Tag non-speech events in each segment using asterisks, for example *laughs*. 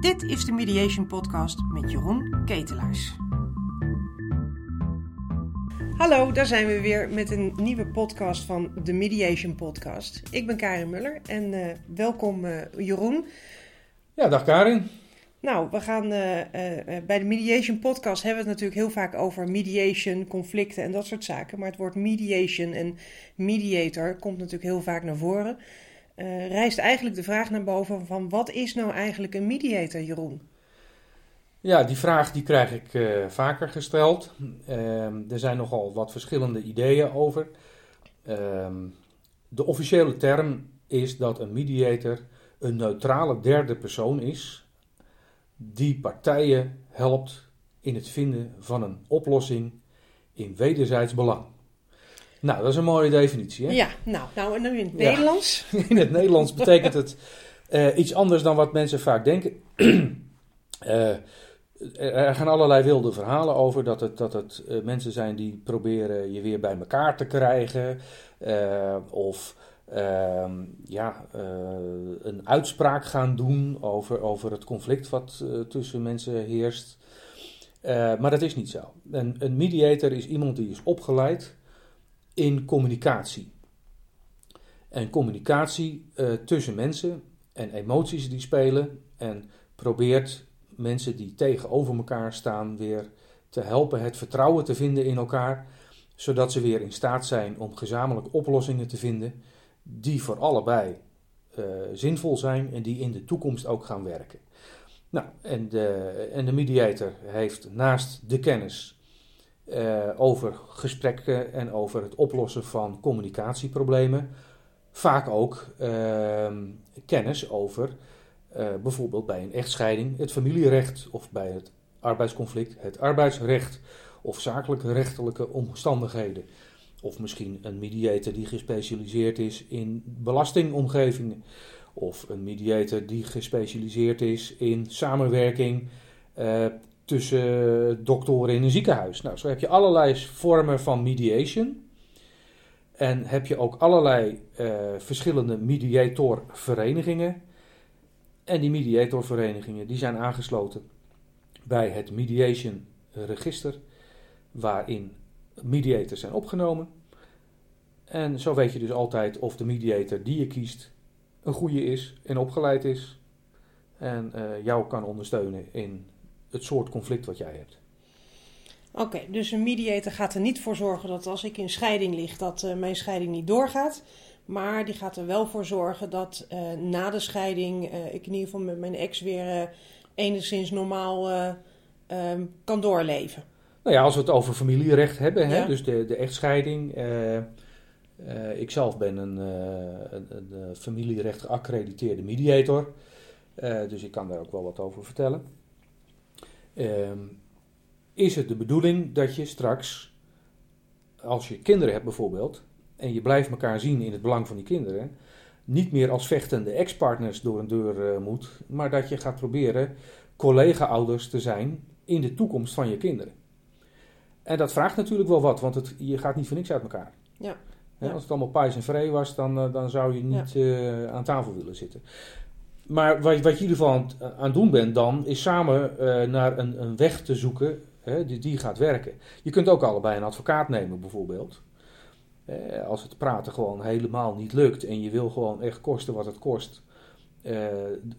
Dit is de Mediation Podcast met Jeroen Ketelaars. Hallo, daar zijn we weer met een nieuwe podcast van de Mediation Podcast. Ik ben Karin Muller en uh, welkom uh, Jeroen. Ja, dag Karin. Nou, we gaan uh, bij de Mediation Podcast hebben we het natuurlijk heel vaak over mediation, conflicten en dat soort zaken. Maar het woord mediation en mediator komt natuurlijk heel vaak naar voren. Uh, rijst eigenlijk de vraag naar boven van wat is nou eigenlijk een mediator, Jeroen? Ja, die vraag die krijg ik uh, vaker gesteld. Uh, er zijn nogal wat verschillende ideeën over. Ehm, de officiële term is dat een mediator een neutrale derde persoon is die partijen helpt in het vinden van een oplossing in wederzijds belang. Nou, dat is een mooie definitie. Hè? Ja, nou, nou en in het ja. Nederlands? *laughs* In het Nederlands betekent het uh, iets anders dan wat mensen vaak denken. uh, *clears throat* er gaan allerlei wilde verhalen over dat het, dat het uh, mensen zijn die proberen je weer bij elkaar te krijgen. of ehm, ja, een uitspraak gaan doen over, over het conflict wat tussen mensen heerst. maar dat is niet zo. Een, een mediator is iemand die is opgeleid in communicatie. En communicatie uh, tussen mensen en emoties die spelen en probeert mensen die tegenover elkaar staan weer te helpen het vertrouwen te vinden in elkaar, zodat ze weer in staat zijn om gezamenlijk oplossingen te vinden die voor allebei uh, zinvol zijn en die in de toekomst ook gaan werken. Nou, en de, en de mediator heeft naast de kennis uh, over gesprekken en over het oplossen van communicatieproblemen. Vaak ook uh, kennis over uh, bijvoorbeeld bij een echtscheiding het familierecht of bij het arbeidsconflict het arbeidsrecht of zakelijke rechtelijke omstandigheden. Of misschien een mediator die gespecialiseerd is in belastingomgevingen. Of een mediator die gespecialiseerd is in samenwerking uh, tussen doktoren in een ziekenhuis. Nou, zo heb je allerlei vormen van mediation. En heb je ook allerlei uh, verschillende mediatorverenigingen. En die mediatorverenigingen die zijn aangesloten bij het mediation register, waarin mediators zijn opgenomen. En zo weet je dus altijd of de mediator die je kiest een goede is en opgeleid is. En uh, jou kan ondersteunen in het soort conflict wat jij hebt. Oké, okay, dus een mediator gaat er niet voor zorgen dat als ik in scheiding lig, dat uh, mijn scheiding niet doorgaat. Maar die gaat er wel voor zorgen dat uh, na de scheiding uh, ik in ieder geval met mijn ex weer enigszins normaal ehm, kan doorleven. Nou ja, als we het over familierecht hebben, ja. hè, dus de, de echtscheiding. ik zelf ben een, een, een familierecht geaccrediteerde mediator. dus ik kan daar ook wel wat over vertellen. Um, is het de bedoeling dat je straks, als je kinderen hebt bijvoorbeeld, en je blijft elkaar zien in het belang van die kinderen, niet meer als vechtende ex-partners door een deur uh, moet, maar dat je gaat proberen collega-ouders te zijn in de toekomst van je kinderen. En dat vraagt natuurlijk wel wat, want het, je gaat niet voor niks uit elkaar. Ja. He, als het allemaal pijs en vree was, dan, uh, dan zou je niet ja. uh, aan tafel willen zitten. Maar wat, wat ieder geval aan, aan het doen bent dan, is samen uh, naar een, een, weg te zoeken hè, die, die gaat werken. Je kunt ook allebei een advocaat nemen bijvoorbeeld. Uh, als het praten gewoon helemaal niet lukt en je wil gewoon echt kosten wat het kost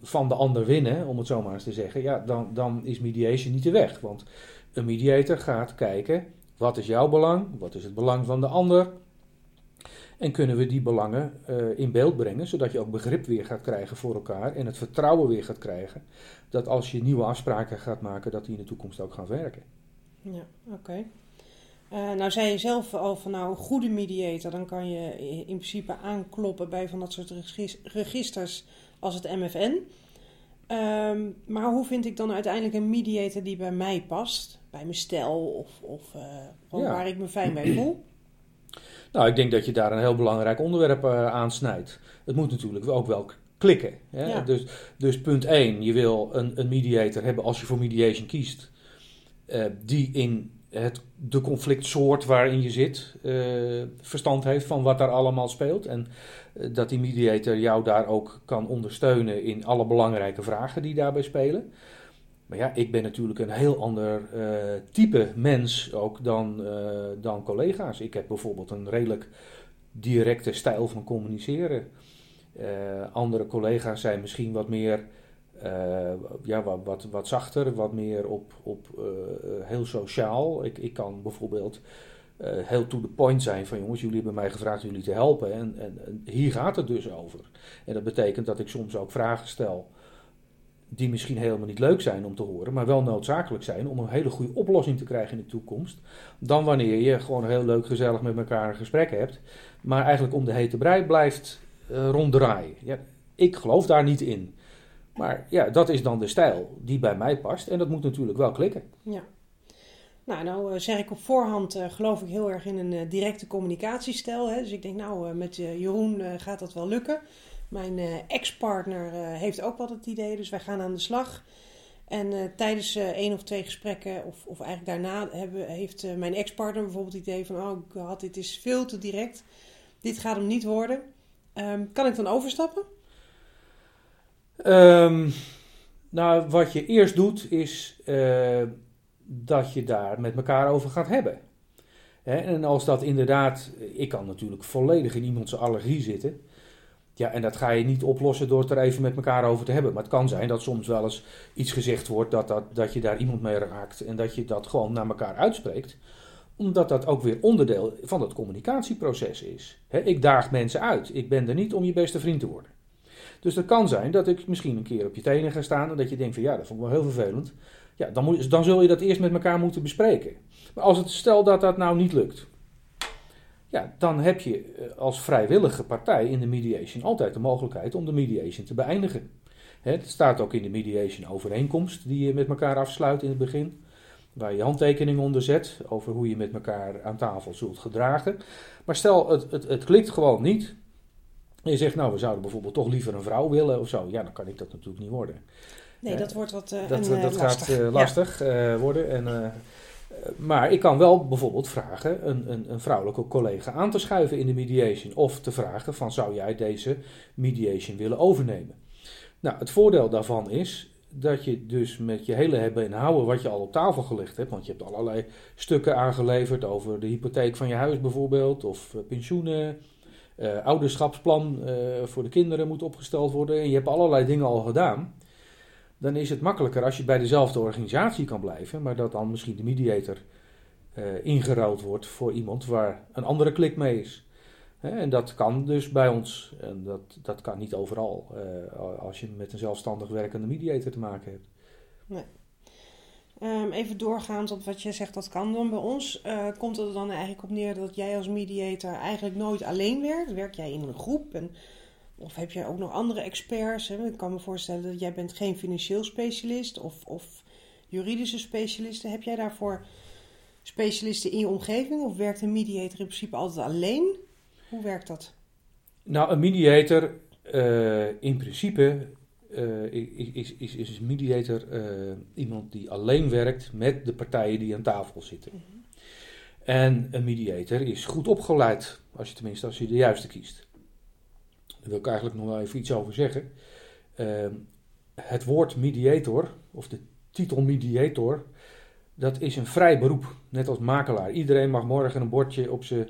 van de ander winnen, om het zo maar eens te zeggen, ja, dan, dan is mediation niet de weg. Want een mediator gaat kijken, wat is jouw belang, wat is het belang van de ander, en kunnen we die belangen uh, in beeld brengen, zodat je ook begrip weer gaat krijgen voor elkaar en het vertrouwen weer gaat krijgen dat als je nieuwe afspraken gaat maken, dat die in de toekomst ook gaan werken. Ja, oké. Okay. Uh, nou zei je zelf al van nou een goede mediator, dan kan je in principe aankloppen bij van dat soort registers als het MFN. Um, maar hoe vind ik dan uiteindelijk een mediator die bij mij past? Bij mijn stijl of, of uh, ja. waar ik me fijn bij voel? Nou, ik denk dat je daar een heel belangrijk onderwerp uh, aan snijdt. Het moet natuurlijk ook wel klikken. Hè? Ja. Dus, dus punt 1, je wil een, een mediator hebben als je voor mediation kiest, uh, die in het, de conflictsoort waarin je zit eh, verstand heeft van wat daar allemaal speelt. En eh, dat die mediator jou daar ook kan ondersteunen in alle belangrijke vragen die daarbij spelen. Maar ja, ik ben natuurlijk een heel ander uh, type mens ook dan, dan collega's. Ik heb bijvoorbeeld een redelijk directe stijl van communiceren. andere collega's zijn misschien wat meer ja, wat, wat, zachter, wat meer op, op heel sociaal. Ik, ik kan bijvoorbeeld heel to the point zijn van jongens, jullie hebben mij gevraagd jullie te helpen en, en, en, hier gaat het dus over. En dat betekent dat ik soms ook vragen stel die misschien helemaal niet leuk zijn om te horen, maar wel noodzakelijk zijn om een hele goede oplossing te krijgen in de toekomst. Dan wanneer je gewoon heel leuk gezellig met elkaar een gesprek hebt, maar eigenlijk om de hete brei blijft ronddraaien. Ja, ik geloof daar niet in. Maar ja, dat is dan de stijl die bij mij past. En dat moet natuurlijk wel klikken. Ja. Nou, nou zeg ik op voorhand, uh, geloof ik heel erg in een uh, directe communicatiestijl. Hè? Dus ik denk, nou, uh, met Jeroen gaat dat wel lukken. Mijn ex-partner heeft ook wel het idee, dus wij gaan aan de slag. En tijdens één of twee gesprekken, of, of eigenlijk daarna, hebben, heeft mijn ex-partner bijvoorbeeld het idee van: Oh, God, dit is veel te direct. Dit gaat hem niet worden. Um, kan ik dan overstappen? Um, nou, wat je eerst doet is uh, dat je daar met elkaar over gaat hebben. Hè? En als dat inderdaad, ik kan natuurlijk volledig in iemands allergie zitten. Ja, en dat ga je niet oplossen door het er even met elkaar over te hebben. Maar het kan zijn dat soms wel eens iets gezegd wordt dat, dat, dat je daar iemand mee raakt. En dat je dat gewoon naar elkaar uitspreekt. Omdat dat ook weer onderdeel van het communicatieproces is. Ik daag mensen uit. Ik ben er niet om je beste vriend te worden. Dus dat kan zijn dat ik misschien een keer op je tenen ga staan en dat je denkt van ja, dat vond ik wel heel vervelend. Ja, dan, moet, dan zul je dat eerst met elkaar moeten bespreken. Maar als het stel dat dat nou niet lukt, ja, dan heb je eh, als vrijwillige partij in de mediation altijd de mogelijkheid om de mediation te beëindigen. Het staat ook in de mediation overeenkomst die je met elkaar afsluit in het begin. Waar je handtekening onder zet over hoe je met elkaar aan tafel zult gedragen. Maar stel, het, het, het klikt gewoon niet. En je zegt, nou, we zouden bijvoorbeeld toch liever een vrouw willen of zo. Ja, dan kan ik dat natuurlijk niet worden. Nee, dat wordt wat uh, Dat, een, dat lastig. gaat uh, lastig ja. uh, worden. En, maar ik kan wel bijvoorbeeld vragen een, een, een, vrouwelijke collega aan te schuiven in de mediation. Of te vragen van, zou jij deze mediation willen overnemen? Nou, het voordeel daarvan is dat je dus met je hele hebben en houden wat je al op tafel gelegd hebt. Want je hebt allerlei stukken aangeleverd over de hypotheek van je huis bijvoorbeeld. Of pensioenen uh, ouderschapsplan uh, voor de kinderen moet opgesteld worden en je hebt allerlei dingen al gedaan, dan is het makkelijker als je bij dezelfde organisatie kan blijven, maar dat dan misschien de mediator uh, ingeruild wordt voor iemand waar een andere klik mee is. Hè, en dat kan dus bij ons, en dat, dat kan niet overal, als je met een zelfstandig werkende mediator te maken hebt. Nee. Um, even doorgaand op wat je zegt, dat kan dan bij ons. Uh, komt het er dan eigenlijk op neer dat jij als mediator eigenlijk nooit alleen werkt? Werk jij in een groep? En, of heb jij ook nog andere experts? Hè? Ik kan me voorstellen dat jij bent geen financieel specialist of, of juridische specialisten. Heb jij daarvoor specialisten in je omgeving? Of werkt een mediator in principe altijd alleen? Hoe werkt dat? Nou, een mediator uh, in principe uh, is, is, is een mediator uh, iemand die alleen werkt met de partijen die aan tafel zitten. Mm -hmm. En een mediator is goed opgeleid, als je tenminste als je de juiste kiest. Daar wil ik eigenlijk nog wel even iets over zeggen. Uh, het woord mediator, of de titel mediator, dat is een vrij beroep, net als makelaar. Iedereen mag morgen een bordje op zijn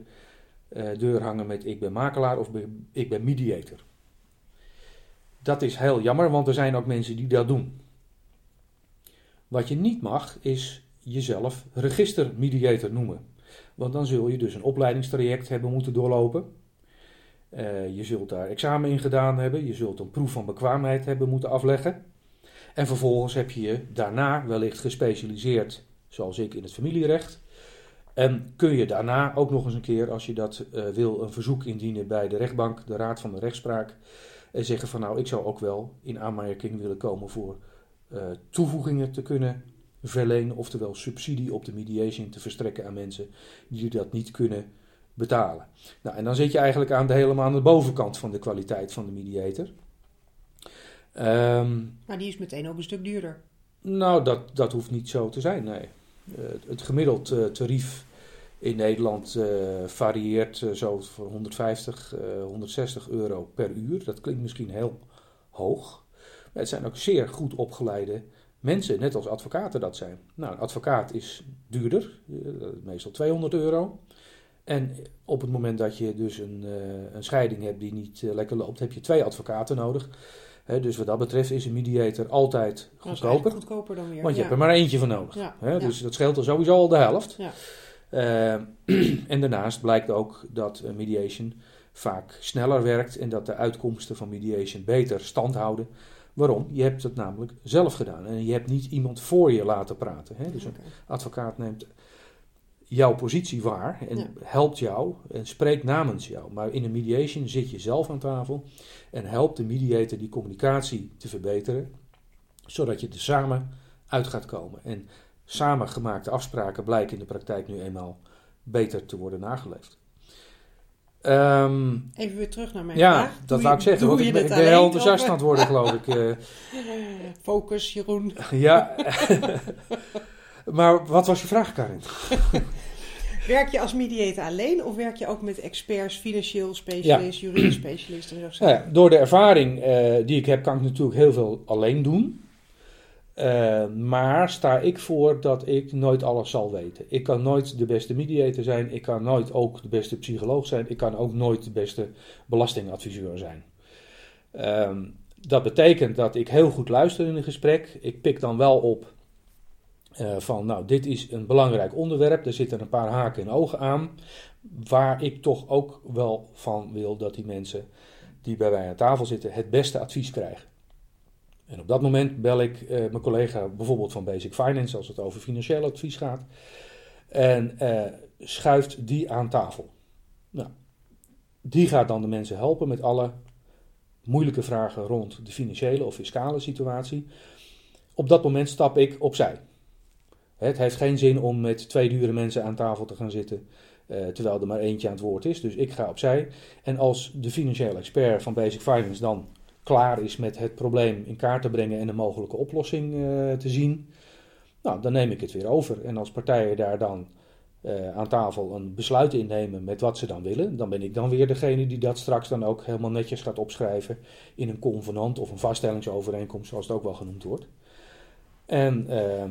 deur hangen met ik ben makelaar of ik ben mediator. Dat is heel jammer, want er zijn ook mensen die dat doen. Wat je niet mag, is jezelf registermediator noemen. Want dan zul je dus een opleidingstraject hebben moeten doorlopen. Uh, je zult daar examen in gedaan hebben. Je zult een proef van bekwaamheid hebben moeten afleggen. En vervolgens heb je je daarna wellicht gespecialiseerd, zoals ik, in het familierecht. En kun je daarna ook nog eens een keer, als je dat uh, wil, een verzoek indienen bij de rechtbank, de Raad van de Rechtspraak. En zeggen van nou, ik zou ook wel in aanmerking willen komen voor uh, toevoegingen te kunnen verlenen, oftewel subsidie op de mediation te verstrekken aan mensen die dat niet kunnen betalen. Nou, en dan zit je eigenlijk aan de helemaal aan de bovenkant van de kwaliteit van de mediator. Um, maar die is meteen ook een stuk duurder. Nou, dat, dat hoeft niet zo te zijn, nee. het gemiddeld tarief in Nederland varieert zo voor 150, 160 euro per uur. Dat klinkt misschien heel hoog. Maar het zijn ook zeer goed opgeleide mensen, net als advocaten dat zijn. Nou, een advocaat is duurder, meestal 200 euro. En op het moment dat je dus een, uh, een scheiding hebt die niet uh, lekker loopt, heb je twee advocaten nodig. dus wat dat betreft is een mediator altijd goedkoper. goedkoper dan weer. Want je hebt er maar eentje voor nodig. Ja. dus dat scheelt er sowieso al de helft. Uh, *clears throat* en daarnaast blijkt ook dat mediation vaak sneller werkt en dat de uitkomsten van mediation beter stand houden. Waarom? Je hebt het namelijk zelf gedaan en je hebt niet iemand voor je laten praten. Hè? Dus een advocaat neemt jouw positie waar en helpt jou en spreekt namens jou. Maar in een mediation zit je zelf aan tafel en helpt de mediator die communicatie te verbeteren, zodat je er samen uit gaat komen. En samen gemaakte afspraken blijken in de praktijk nu eenmaal beter te worden nageleefd. Um, Even weer terug naar mijn ja, vraag. Ja, dat wou ik zeggen, want ik ben, heel enthousiast aan het worden, geloof ik. Uh. *laughs* Focus, Jeroen. ja. *laughs* maar wat was je vraag, Karin? *laughs* werk je als mediator alleen of werk je ook met experts, financieel specialist, ja. juridisch specialist en zo? Ja, door de ervaring uh, die ik heb, kan ik natuurlijk heel veel alleen doen. Uh, maar sta ik voor dat ik nooit alles zal weten. Ik kan nooit de beste mediator zijn. Ik kan nooit ook de beste psycholoog zijn. Ik kan ook nooit de beste belastingadviseur zijn. Uh, dat betekent dat ik heel goed luister in een gesprek. Ik pik dan wel op uh, van, nou, dit is een belangrijk onderwerp. Er zitten een paar haken en ogen aan. Waar ik toch ook wel van wil dat die mensen die bij mij aan tafel zitten het beste advies krijgen. En op dat moment bel ik uh, mijn collega bijvoorbeeld van Basic Finance als het over financieel advies gaat. En uh, schuift die aan tafel. Nou, die gaat dan de mensen helpen met alle moeilijke vragen rond de financiële of fiscale situatie. Op dat moment stap ik opzij. Het heeft geen zin om met twee dure mensen aan tafel te gaan zitten. Uh, terwijl er maar eentje aan het woord is. Dus ik ga opzij. En als de financiële expert van Basic Finance dan klaar is met het probleem in kaart te brengen en een mogelijke oplossing uh, te zien, nou, dan neem ik het weer over. En als partijen daar dan uh, aan tafel een besluit innemen met wat ze dan willen, dan ben ik dan weer degene die dat straks dan ook helemaal netjes gaat opschrijven in een convenant of een vaststellingsovereenkomst, zoals het ook wel genoemd wordt. En uh,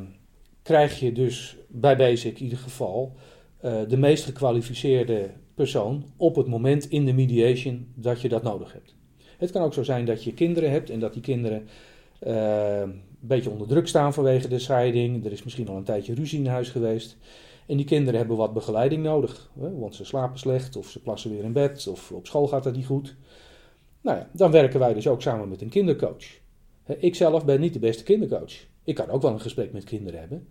krijg je dus bij Basic in ieder geval de meest gekwalificeerde persoon op het moment in de mediation dat je dat nodig hebt. Het kan ook zo zijn dat je kinderen hebt en dat die kinderen uh, een beetje onder druk staan vanwege de scheiding. Er is misschien al een tijdje ruzie in huis geweest. En die kinderen hebben wat begeleiding nodig. Hè, want ze slapen slecht of ze plassen weer in bed of op school gaat het niet goed. Nou ja, dan werken wij dus ook samen met een kindercoach. Ik zelf ben niet de beste kindercoach. Ik kan ook wel een gesprek met kinderen hebben.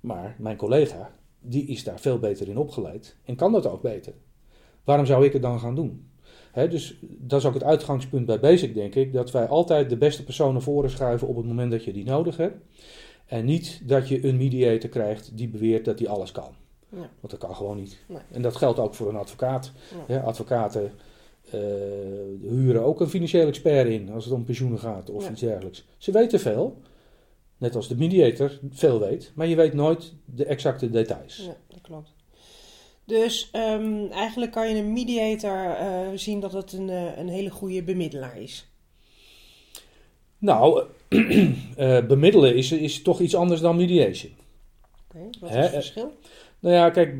Maar mijn collega, die is daar veel beter in opgeleid en kan dat ook beter. Waarom zou ik het dan gaan doen? dus dat is ook het uitgangspunt bij Basic, denk ik. Dat wij altijd de beste personen voren schuiven op het moment dat je die nodig hebt. En niet dat je een mediator krijgt die beweert dat hij alles kan. Ja. Want dat kan gewoon niet. Nee. En dat geldt ook voor een advocaat. Ja. advocaten uh, huren ook een financieel expert in als het om pensioenen gaat of iets dergelijks. Ze weten veel. Net als de mediator veel weet, maar je weet nooit de exacte details. Ja, dat klopt. Dus um, eigenlijk kan je een mediator uh, zien dat het een, uh, een hele goede bemiddelaar is. Nou, uh, *clears throat* bemiddelen is, is toch iets anders dan mediation. Oké, okay, wat is het verschil? Nou ja, kijk,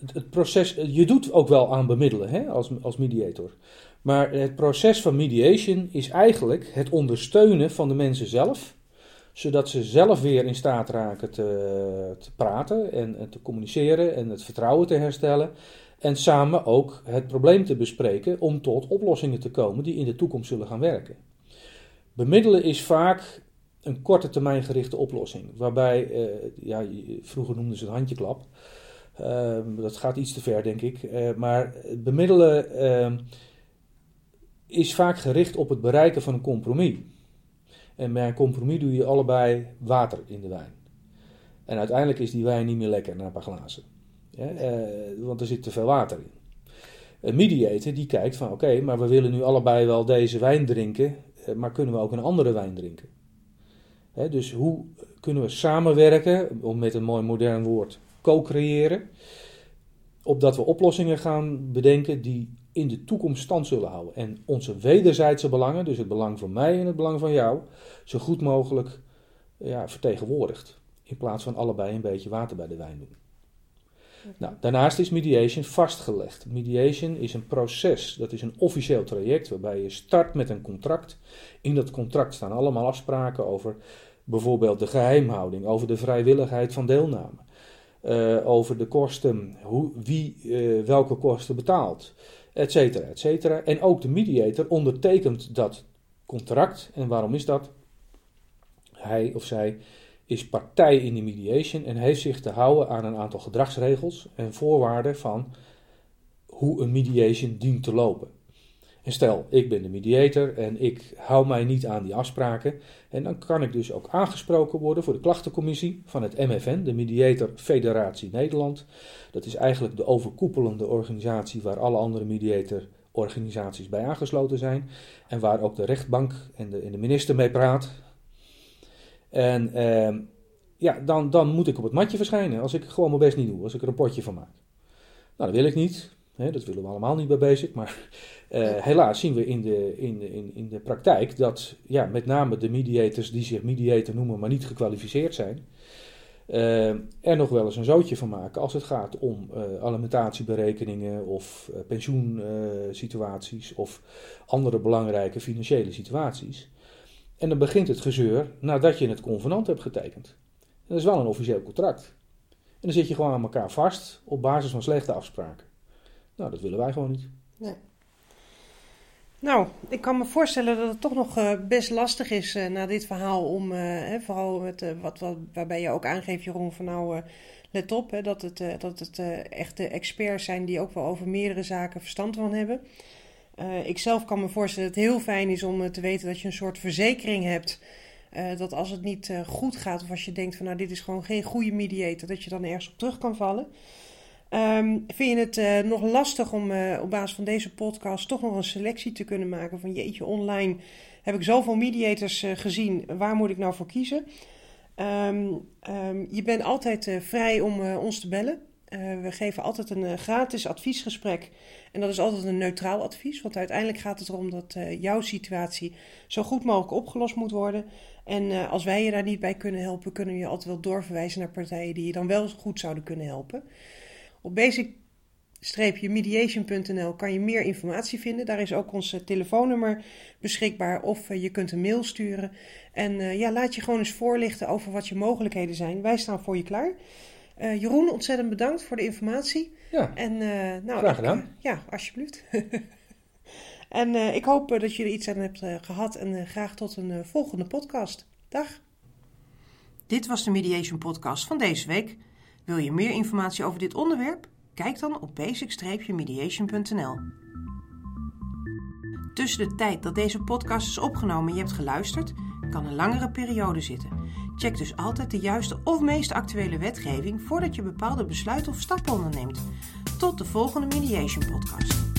het, het, proces, je doet ook wel aan bemiddelen hè, als, als mediator. Maar het proces van mediation is eigenlijk het ondersteunen van de mensen zelf zodat ze zelf weer in staat raken te, te praten en, en, te communiceren en het vertrouwen te herstellen. En samen ook het probleem te bespreken om tot oplossingen te komen die in de toekomst zullen gaan werken. Bemiddelen is vaak een korte termijn gerichte oplossing, waarbij, uh, ja, vroeger noemden ze het handjeklap. Uh, dat gaat iets te ver, denk ik. Uh, maar bemiddelen ehm, is vaak gericht op het bereiken van een compromis. En bij een compromis doe je allebei water in de wijn. En uiteindelijk is die wijn niet meer lekker na een paar glazen. Eh, want er zit te veel water in. Een mediator die kijkt van oké, maar we willen nu allebei wel deze wijn drinken, eh, maar kunnen we ook een andere wijn drinken? Dus hoe kunnen we samenwerken, om met een mooi modern woord, co-creëren, opdat we oplossingen gaan bedenken die in de toekomst stand zullen houden. En onze wederzijdse belangen, dus het belang van mij en het belang van jou, zo goed mogelijk ja, vertegenwoordigt. In plaats van allebei een beetje water bij de wijn doen. Nou, daarnaast is mediation vastgelegd. Mediation is een proces, dat is een officieel traject waarbij je start met een contract. In dat contract staan allemaal afspraken over bijvoorbeeld de geheimhouding, over de vrijwilligheid van deelname, uh, over de kosten, hoe, wie uh, welke kosten betaalt, et cetera, et cetera. En ook de mediator ondertekent dat contract. En waarom is dat? Hij of zij is partij in de mediation en heeft zich te houden aan een aantal gedragsregels en voorwaarden van hoe een mediation dient te lopen. En stel, ik ben de mediator en ik hou mij niet aan die afspraken. En dan kan ik dus ook aangesproken worden voor de klachtencommissie van het MFN, de Mediator Federatie Nederland. Dat is eigenlijk de overkoepelende organisatie waar alle andere mediatororganisaties bij aangesloten zijn. En waar ook de rechtbank en de, de minister mee praat. En eh, ja, dan, dan moet ik op het matje verschijnen als ik gewoon mijn best niet doe, als ik er een potje van maak. Nou, dat wil ik niet. Hè, dat willen we allemaal niet bij Basic. Maar uh, helaas zien we in de, in, in, in de praktijk dat ja, met name de mediators die zich mediator noemen, maar niet gekwalificeerd zijn, uh, er nog wel eens een zootje van maken als het gaat om uh, alimentatieberekeningen of pensioensituaties of andere belangrijke financiële situaties. En dan begint het gezeur nadat je het convenant hebt getekend. En dat is wel een officieel contract. En dan zit je gewoon aan elkaar vast op basis van slechte afspraken. Nou, dat willen wij gewoon niet. Nee. Nou, ik kan me voorstellen dat het toch nog uh, best lastig is uh, na dit verhaal om, uh, hè, vooral met, wat, wat, waarbij je ook aangeeft, Jeroen, van nou, let op, hè, dat het, dat het echte experts zijn die ook wel over meerdere zaken verstand van hebben. ik zelf kan me voorstellen dat het heel fijn is om te weten dat je een soort verzekering hebt. dat als het niet goed gaat of als je denkt van nou dit is gewoon geen goede mediator, dat je dan ergens op terug kan vallen. Um, vind je het uh, nog lastig om uh, op basis van deze podcast toch nog een selectie te kunnen maken van jeetje, online heb ik zoveel mediators uh, gezien, waar moet ik nou voor kiezen? Um, um, je bent altijd vrij om ons te bellen. we geven altijd een gratis adviesgesprek en dat is altijd een neutraal advies, want uiteindelijk gaat het erom dat jouw situatie zo goed mogelijk opgelost moet worden. En als wij je daar niet bij kunnen helpen, kunnen we je altijd wel doorverwijzen naar partijen die je dan wel goed zouden kunnen helpen. Op basic-mediation.nl kan je meer informatie vinden. Daar is ook ons telefoonnummer beschikbaar of eh, je kunt een mail sturen. En uh, ja, laat je gewoon eens voorlichten over wat je mogelijkheden zijn. Wij staan voor je klaar. Uh, Jeroen, ontzettend bedankt voor de informatie. Ja, en, nou, graag gedaan. ja, alsjeblieft. *laughs* en ik hoop dat je er iets aan hebt gehad en graag tot een volgende podcast. Dag. Dit was de Mediation Podcast van deze week. Wil je meer informatie over dit onderwerp? Kijk dan op basic-mediation.nl. Tussen de tijd dat deze podcast is opgenomen en je hebt geluisterd, kan een langere periode zitten. Check dus altijd de juiste of meest actuele wetgeving voordat je bepaalde besluiten of stappen onderneemt. Tot de volgende Mediation Podcast.